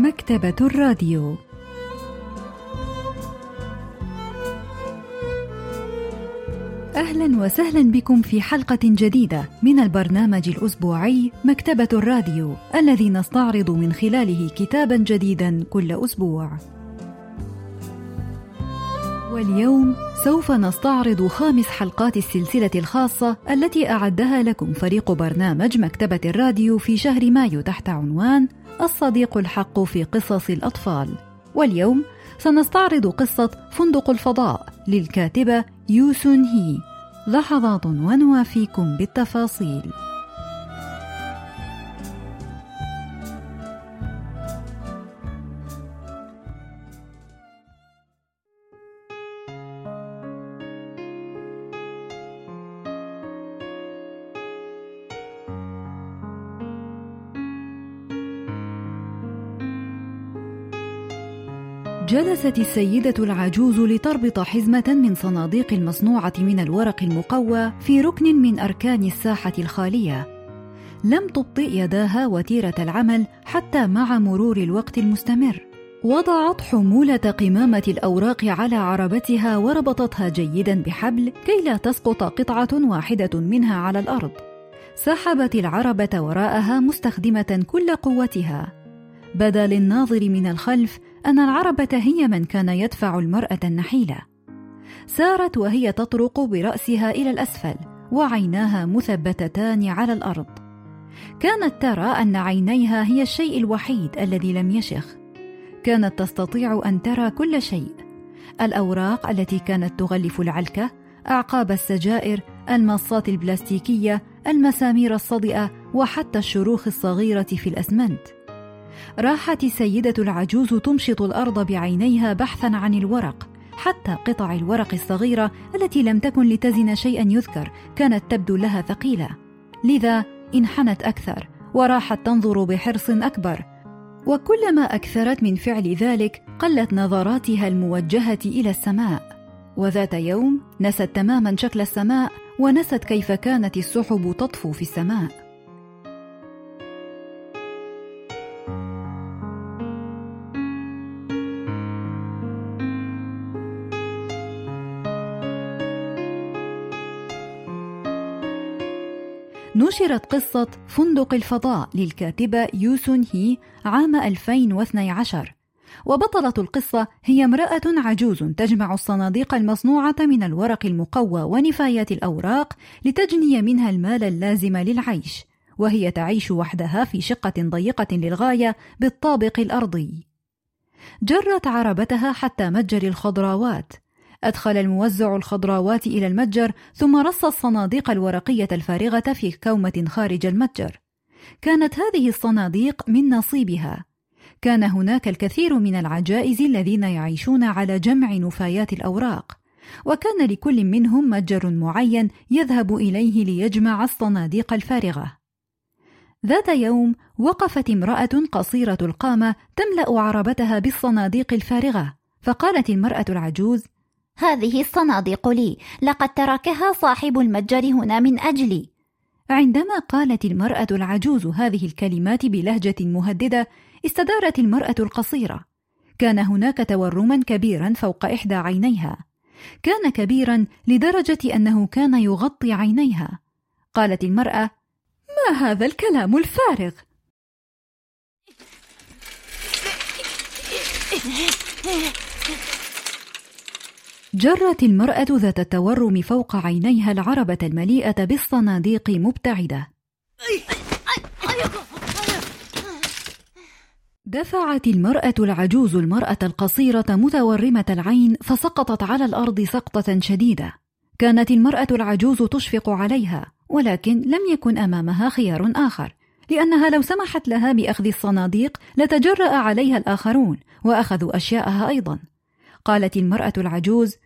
مكتبة الراديو أهلا وسهلا بكم في حلقة جديدة من البرنامج الأسبوعي مكتبة الراديو الذي نستعرض من خلاله كتابا جديدا كل أسبوع. واليوم سوف نستعرض خامس حلقات السلسلة الخاصة التي أعدها لكم فريق برنامج مكتبة الراديو في شهر مايو تحت عنوان الصديق الحق في قصص الأطفال. واليوم سنستعرض قصة فندق الفضاء للكاتبة يوسون هي. لحظات ونوافيكم بالتفاصيل. جلست السيدة العجوز لتربط حزمة من صناديق المصنوعة من الورق المقوى في ركن من أركان الساحة الخالية. لم تبطئ يداها وتيرة العمل حتى مع مرور الوقت المستمر. وضعت حمولة قمامة الأوراق على عربتها وربطتها جيدا بحبل كي لا تسقط قطعة واحدة منها على الأرض. سحبت العربة وراءها مستخدمة كل قوتها. بدا للناظر من الخلف أن العربة هي من كان يدفع المرأة النحيلة. سارت وهي تطرق برأسها إلى الأسفل، وعيناها مثبتتان على الأرض. كانت ترى أن عينيها هي الشيء الوحيد الذي لم يشخ. كانت تستطيع أن ترى كل شيء: الأوراق التي كانت تغلف العلكة، أعقاب السجائر، المصات البلاستيكية، المسامير الصدئة، وحتى الشروخ الصغيرة في الأسمنت. راحت السيدة العجوز تمشط الأرض بعينيها بحثا عن الورق حتى قطع الورق الصغيرة التي لم تكن لتزن شيئا يذكر كانت تبدو لها ثقيلة. لذا انحنت أكثر وراحت تنظر بحرص أكبر. وكلما أكثرت من فعل ذلك قلت نظراتها الموجهة إلى السماء. وذات يوم نست تماما شكل السماء ونست كيف كانت السحب تطفو في السماء. نشرت قصة فندق الفضاء للكاتبة يوسون هي عام 2012 وبطلة القصة هي امرأة عجوز تجمع الصناديق المصنوعة من الورق المقوى ونفايات الأوراق لتجني منها المال اللازم للعيش وهي تعيش وحدها في شقة ضيقة للغاية بالطابق الأرضي. جرت عربتها حتى متجر الخضراوات. أدخل الموزع الخضراوات إلى المتجر ثم رص الصناديق الورقية الفارغة في كومة خارج المتجر. كانت هذه الصناديق من نصيبها. كان هناك الكثير من العجائز الذين يعيشون على جمع نفايات الأوراق، وكان لكل منهم متجر معين يذهب إليه ليجمع الصناديق الفارغة. ذات يوم وقفت امرأة قصيرة القامة تملأ عربتها بالصناديق الفارغة، فقالت المرأة العجوز: هذه الصناديق لي. لقد تركها صاحب المتجر هنا من أجلي. عندما قالت المرأة العجوز هذه الكلمات بلهجة مهددة استدارت المرأة القصيرة. كان هناك تورما كبيرا فوق إحدى عينيها. كان كبيرا لدرجة أنه كان يغطي عينيها. قالت المرأة ما هذا الكلام الفارغ؟ جرت المرأة ذات التورم فوق عينيها العربة المليئة بالصناديق مبتعدة. دفعت المرأة العجوز المرأة القصيرة متورمة العين فسقطت على الأرض سقطة شديدة. كانت المرأة العجوز تشفق عليها، ولكن لم يكن أمامها خيار آخر، لأنها لو سمحت لها بأخذ الصناديق لتجرأ عليها الآخرون وأخذوا أشياءها أيضا. قالت المرأة العجوز: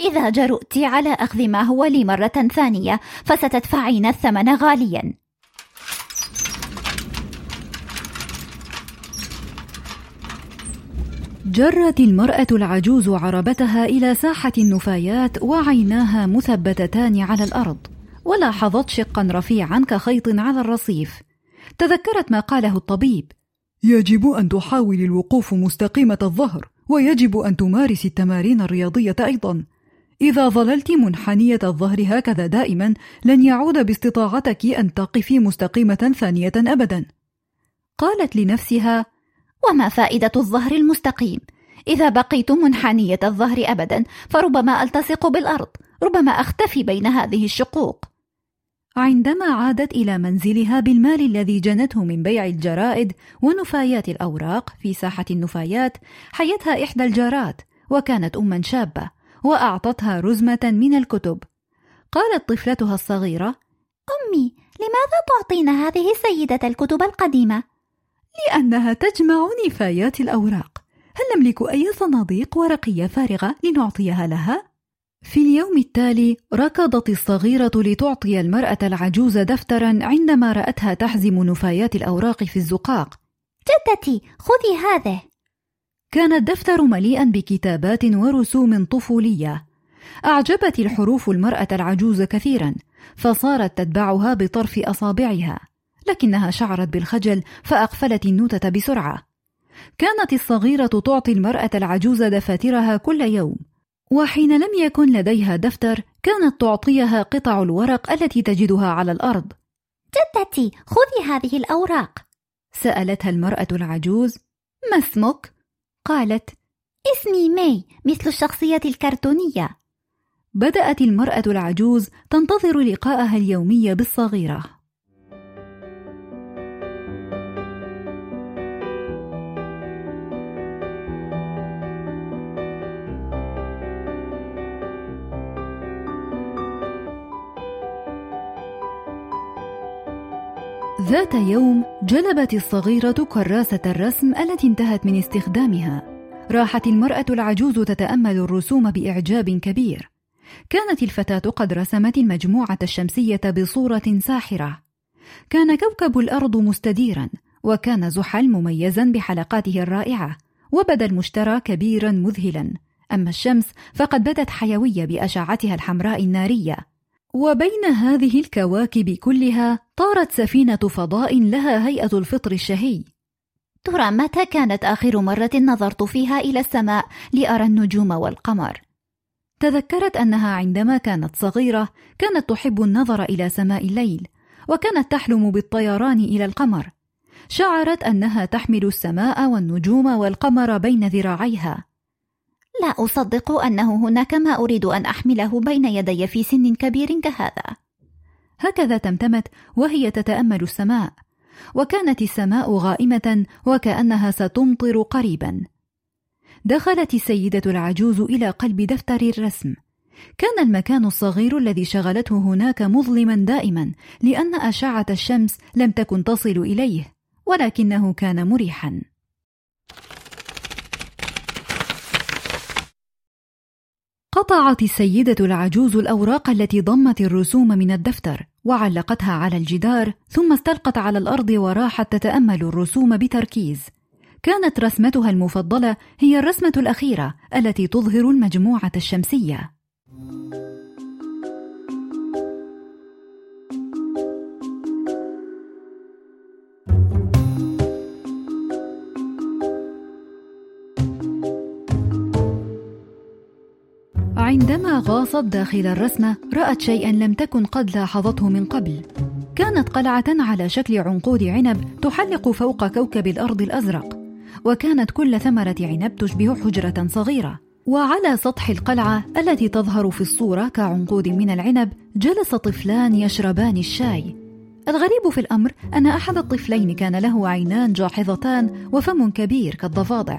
إذا جرؤت على أخذ ما هو لي مرة ثانية فستدفعين الثمن غاليا. جرت المرأة العجوز عربتها إلى ساحة النفايات وعيناها مثبتتان على الأرض، ولاحظت شقا رفيعا كخيط على الرصيف. تذكرت ما قاله الطبيب: يجب أن تحاول الوقوف مستقيمة الظهر ويجب أن تمارس التمارين الرياضية أيضا. إذا ظللت منحنية الظهر هكذا دائما لن يعود باستطاعتك أن تقفي مستقيمة ثانية أبدا. قالت لنفسها وما فائدة الظهر المستقيم؟ إذا بقيت منحنية الظهر أبدا فربما ألتصق بالأرض ربما أختفي بين هذه الشقوق. عندما عادت إلى منزلها بالمال الذي جنته من بيع الجرائد ونفايات الأوراق في ساحة النفايات حيتها إحدى الجارات وكانت أما شابة وأعطتها رزمة من الكتب قالت طفلتها الصغيرة أمي لماذا تعطينا هذه السيدة الكتب القديمة؟ لأنها تجمع نفايات الأوراق هل نملك أي صناديق ورقية فارغة لنعطيها لها؟ في اليوم التالي ركضت الصغيرة لتعطي المرأة العجوز دفترا عندما رأتها تحزم نفايات الأوراق في الزقاق. جدتي خذي هذا كان الدفتر مليئا بكتابات ورسوم طفولية. أعجبت الحروف المرأة العجوز كثيرا فصارت تتبعها بطرف أصابعها لكنها شعرت بالخجل فأقفلت النوتة بسرعة. كانت الصغيرة تعطي المرأة العجوز دفاترها كل يوم. وحين لم يكن لديها دفتر كانت تعطيها قطع الورق التي تجدها على الأرض. جدتي خذي هذه الأوراق. سألتها المرأة العجوز ما اسمك؟ قالت اسمي ماي مثل الشخصيه الكرتونية. بدأت المرأة العجوز تنتظر لقاءها اليومي بالصغيرة. ذات يوم جلبت الصغيرة كراسة الرسم التي انتهت من استخدامها. راحت المرأة العجوز تتأمل الرسوم بإعجاب كبير. كانت الفتاة قد رسمت المجموعة الشمسية بصورة ساحرة. كان كوكب الأرض مستديرا، وكان زحل مميزا بحلقاته الرائعة، وبدأ المشترى كبيرا مذهلا. أما الشمس فقد بدت حيوية بأشعتها الحمراء النارية. وبين هذه الكواكب كلها طارت سفينة فضاء لها هيئة الفطر الشهي. ترى متى كانت آخر مرة نظرت فيها إلى السماء لأرى النجوم والقمر؟ تذكرت أنها عندما كانت صغيرة كانت تحب النظر إلى سماء الليل وكانت تحلم بالطيران إلى القمر. شعرت أنها تحمل السماء والنجوم والقمر بين ذراعيها. لا أصدق أنه هناك ما أريد أن أحمله بين يدي في سن كبير كهذا. هكذا تمتمت وهي تتأمل السماء وكانت السماء غائمة وكأنها ستمطر قريبا. دخلت السيدة العجوز إلى قلب دفتر الرسم. كان المكان الصغير الذي شغلته هناك مظلما دائما لأن أشعة الشمس لم تكن تصل إليه ولكنه كان مريحا. قطعت السيدة العجوز الأوراق التي ضمت الرسوم من الدفتر وعلقتها على الجدار ثم استلقت على الأرض وراحت تتأمل الرسوم بتركيز. كانت رسمتها المفضلة هي الرسمة الأخيرة التي تظهر المجموعة الشمسية. عندما غاصت داخل الرسمة رأت شيئا لم تكن قد لاحظته من قبل. كانت قلعة على شكل عنقود عنب تحلق فوق كوكب الأرض الأزرق وكانت كل ثمرة عنب تشبه حجرة صغيرة. وعلى سطح القلعة التي تظهر في الصورة كعنقود من العنب جلس طفلان يشربان الشاي. الغريب في الأمر أن أحد الطفلين كان له عينان جاحظتان وفم كبير كالضفادع.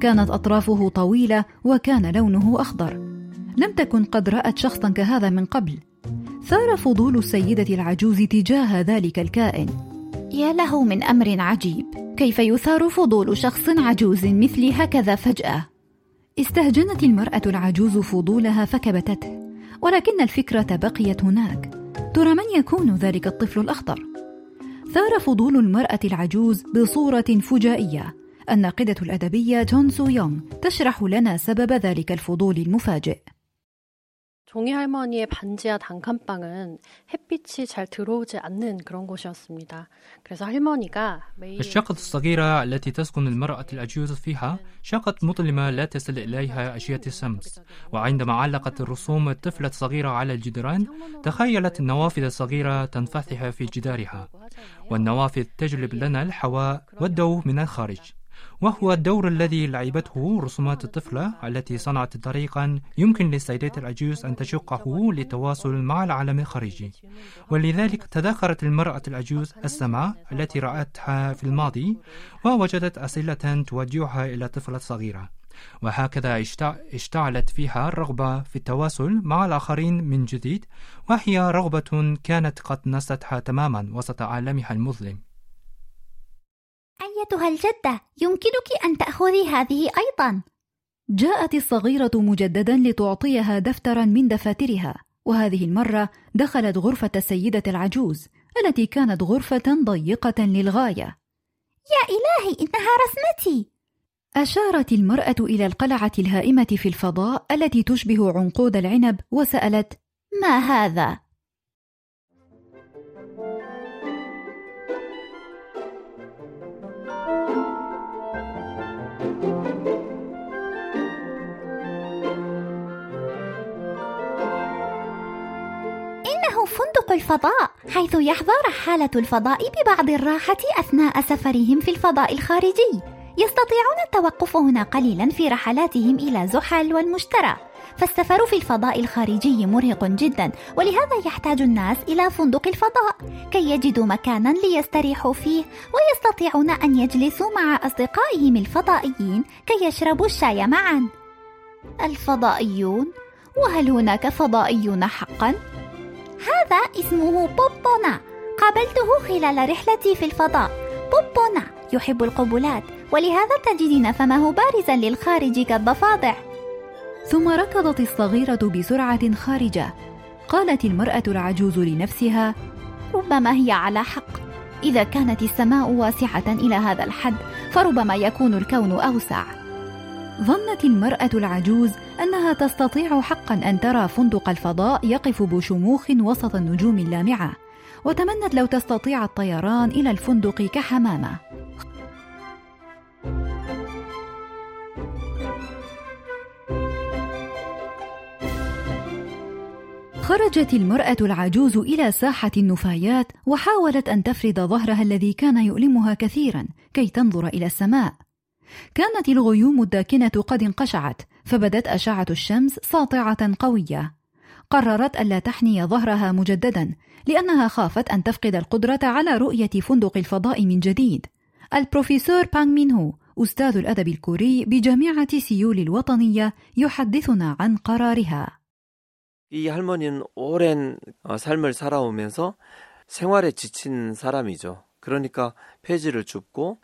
كانت أطرافه طويلة وكان لونه أخضر. لم تكن قد رأت شخصا كهذا من قبل. ثار فضول السيدة العجوز تجاه ذلك الكائن. يا له من أمر عجيب. كيف يثار فضول شخص عجوز مثلي هكذا فجأة؟ استهجنت المرأة العجوز فضولها فكبتته. ولكن الفكرة بقيت هناك. ترى من يكون ذلك الطفل الأخضر؟ ثار فضول المرأة العجوز بصورة فجائية. الناقدة الأدبية جون سو يونغ تشرح لنا سبب ذلك الفضول المفاجئ. 종이 할머니의 반지하 단칸방은 햇빛이 잘 들어오지 않는 그런 곳이었습니다. 그래서 할머니가 매일 الشقة الصغيرة التي تسكن المرأة العجوز فيها شقة مظلمة لا تصل إليها أشياء الشمس وعندما علقت الرسوم الطفلة الصغيرة على الجدران تخيلت النوافذ الصغيرة تنفتح في جدارها والنوافذ تجلب لنا الهواء والضوء من الخارج وهو الدور الذي لعبته رسومات الطفلة التي صنعت طريقا يمكن للسيدة العجوز أن تشقه للتواصل مع العالم الخارجي. ولذلك تذكرت المرأة العجوز السماء التي رأتها في الماضي ووجدت أسئلة توجهها إلى الطفلة صغيرة. وهكذا اشتعلت فيها الرغبة في التواصل مع الآخرين من جديد وهي رغبة كانت قد نستها تماما وسط عالمها المظلم. أيتها الجدة يمكنك أن تأخذي هذه أيضا. جاءت الصغيرة مجددا لتعطيها دفترا من دفاترها وهذه المرة دخلت غرفة السيدة العجوز التي كانت غرفة ضيقة للغاية. يا إلهي إنها رسمتي! أشارت المرأة إلى القلعة الهائمة في الفضاء التي تشبه عنقود العنب وسألت ما هذا؟ فندق الفضاء حيث يحظى رحالة الفضاء ببعض الراحة أثناء سفرهم في الفضاء الخارجي. يستطيعون التوقف هنا قليلا في رحلاتهم إلى زحل والمشتري فالسفر في الفضاء الخارجي مرهق جدا ولهذا يحتاج الناس إلى فندق الفضاء كي يجدوا مكانا ليستريحوا فيه ويستطيعون أن يجلسوا مع أصدقائهم الفضائيين كي يشربوا الشاي معا. الفضائيون؟ وهل هناك فضائيون حقا؟ هذا اسمه بوبونا. قابلته خلال رحلتي في الفضاء. بوبونا يحب القبلات ولهذا تجدين فمه بارزا للخارج كالضفادع. ثم ركضت الصغيرة بسرعة خارجة. قالت المرأة العجوز لنفسها ربما هي على حق. إذا كانت السماء واسعة إلى هذا الحد فربما يكون الكون أوسع. ظنت المرأة العجوز أنها تستطيع حقا أن ترى فندق الفضاء يقف بشموخ وسط النجوم اللامعة وتمنت لو تستطيع الطيران إلى الفندق كحمامة. خرجت المرأة العجوز إلى ساحة النفايات وحاولت أن تفرد ظهرها الذي كان يؤلمها كثيرا كي تنظر إلى السماء. كانت الغيوم الداكنة قد انقشعت فبدت أشعة الشمس ساطعة قوية قررت ألا تحني ظهرها مجددا لأنها خافت أن تفقد القدرة على رؤية فندق الفضاء من جديد البروفيسور بانغ مين هو أستاذ الأدب الكوري بجامعة سيول الوطنية يحدثنا عن قرارها 이 할머니는 오랜 삶을 살아오면서 생활에 지친 사람이죠. 그러니까 폐지를 줍고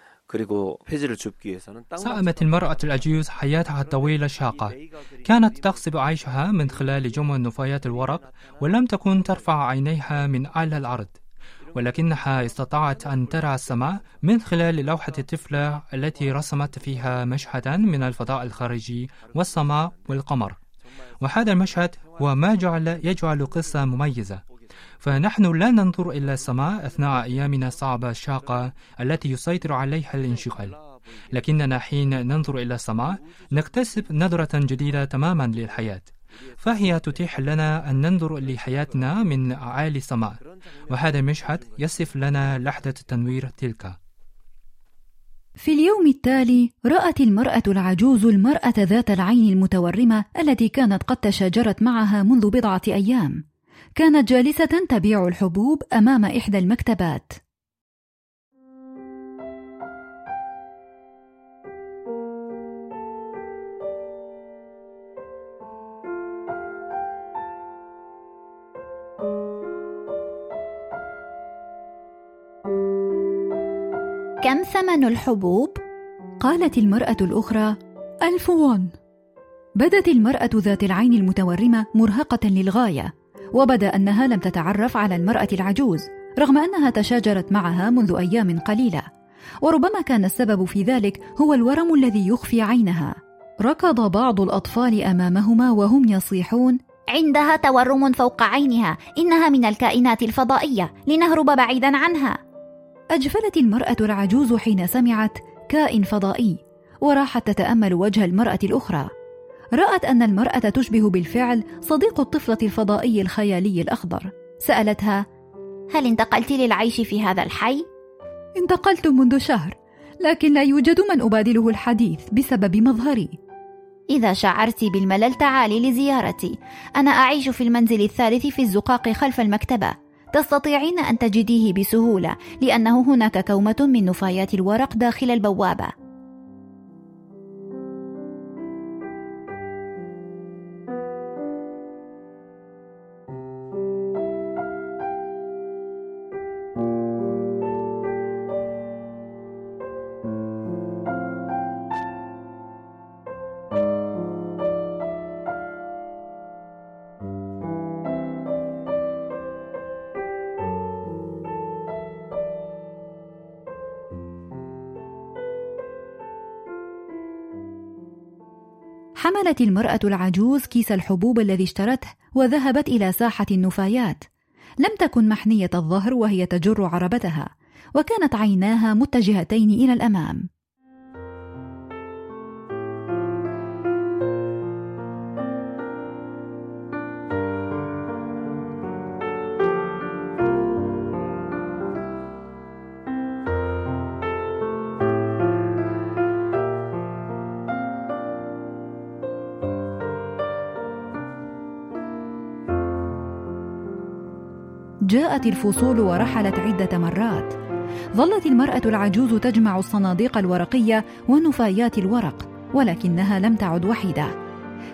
ساءمت المرأة العجوز حياتها الطويلة الشاقة. كانت تغصب عيشها من خلال جمع نفايات الورق ولم تكن ترفع عينيها من أعلى الأرض. ولكنها استطاعت أن ترى السماء من خلال لوحة الطفلة التي رسمت فيها مشهدا من الفضاء الخارجي والسماء والقمر. وهذا المشهد هو ما جعل يجعل قصة مميزة. فنحن لا ننظر إلى السماء أثناء أيامنا الصعبة الشاقة التي يسيطر عليها الانشغال. لكننا حين ننظر إلى السماء نكتسب نظرة جديدة تماما للحياة. فهي تتيح لنا أن ننظر لحياتنا من أعالي السماء وهذا المشهد يصف لنا لحظة تنوير تلك. في اليوم التالي رأت المرأة العجوز المرأة ذات العين المتورمة التي كانت قد تشاجرت معها منذ بضعة أيام. كانت جالسة تبيع الحبوب أمام إحدى المكتبات. كم ثمن الحبوب؟ قالت المرأة الأخرى: ألف وون. بدت المرأة ذات العين المتورمة مرهقة للغاية، وبدا انها لم تتعرف على المراه العجوز رغم انها تشاجرت معها منذ أيام قليله. وربما كان السبب في ذلك هو الورم الذي يخفي عينها. ركض بعض الاطفال امامهما وهم يصيحون عندها تورم فوق عينها إنها من الكائنات الفضائية لنهرب بعيدا عنها. أجفلت المرأة العجوز حين سمعت كائن فضائي. وراحت تتأمل وجه المرأة الأخرى. رأت أن المرأة تشبه بالفعل صديق الطفلة الفضائي الخيالي الأخضر. سألتها هل انتقلت للعيش في هذا الحي؟ انتقلت منذ شهر لكن لا يوجد من أبادله الحديث بسبب مظهري. إذا شعرت بالملل تعالي لزيارتي. أنا أعيش في المنزل الثالث في الزقاق خلف المكتبة. تستطيعين أن تجديه بسهولة لأنه هناك كومة من نفايات الورق داخل البوابة. حملت المرأة العجوز كيس الحبوب الذي اشترته وذهبت إلى ساحة النفايات. لم تكن محنية الظهر وهي تجر عربتها، وكانت عيناها متجهتين إلى الأمام. جاءت الفصول ورحلت عدة مرات. ظلت المرأة العجوز تجمع الصناديق الورقية ونفايات الورق ولكنها لم تعد وحيدة.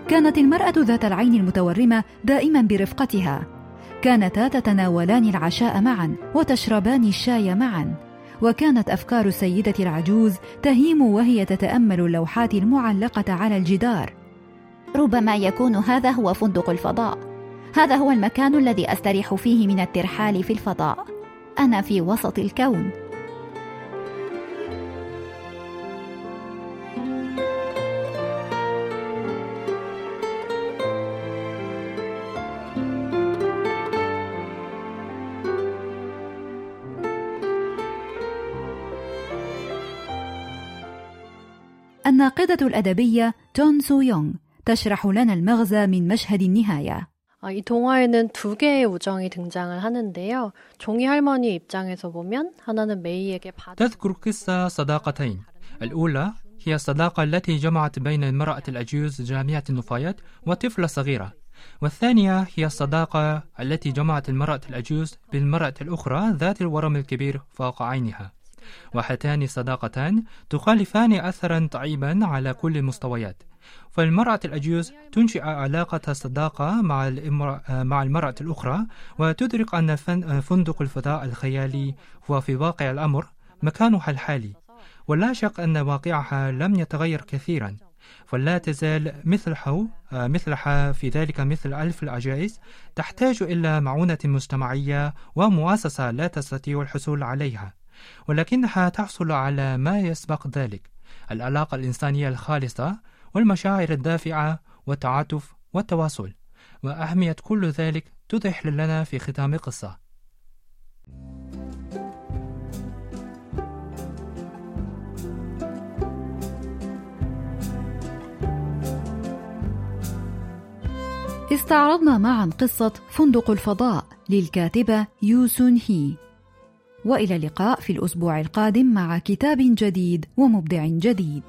كانت المرأة ذات العين المتورمة دائما برفقتها. كانتا تتناولان العشاء معا وتشربان الشاي معا. وكانت أفكار السيدة العجوز تهيم وهي تتأمل اللوحات المعلقة على الجدار. ربما يكون هذا هو فندق الفضاء. هذا هو المكان الذي أستريح فيه من الترحال في الفضاء. أنا في وسط الكون. الناقدة الأدبية تون سو يونغ تشرح لنا المغزى من مشهد النهاية. 이 동화에는 두 개의 우정이 등장을 하는데요. 종이 할머니 입장에서 보면 하나는 메이에게 받은 تذكر قصة صداقتين الأولى هي الصداقة التي جمعت بين المرأة العجوز جامعة النفايات وطفلة صغيرة والثانية هي الصداقة التي جمعت المرأة العجوز بالمرأة الأخرى ذات الورم الكبير فوق عينها وهاتان الصداقتان تخالفان أثرا طيبا على كل المستويات. فالمرأة العجوز تنشئ علاقة صداقة مع مع المرأة الأخرى وتدرك أن فندق الفضاء الخيالي هو في واقع الأمر مكانها الحالي. ولا شك أن واقعها لم يتغير كثيرا. فلا تزال مثلها مثلها في ذلك مثل ألف العجائز تحتاج إلى معونة مجتمعية ومؤسسة لا تستطيع الحصول عليها. ولكنها تحصل على ما يسبق ذلك. العلاقة الإنسانية الخالصة والمشاعر الدافعة والتعاطف والتواصل. وأهمية كل ذلك توضح لنا في ختام القصة استعرضنا معا قصة فندق الفضاء للكاتبة يوسون هي. وإلى اللقاء في الأسبوع القادم مع كتاب جديد ومبدع جديد.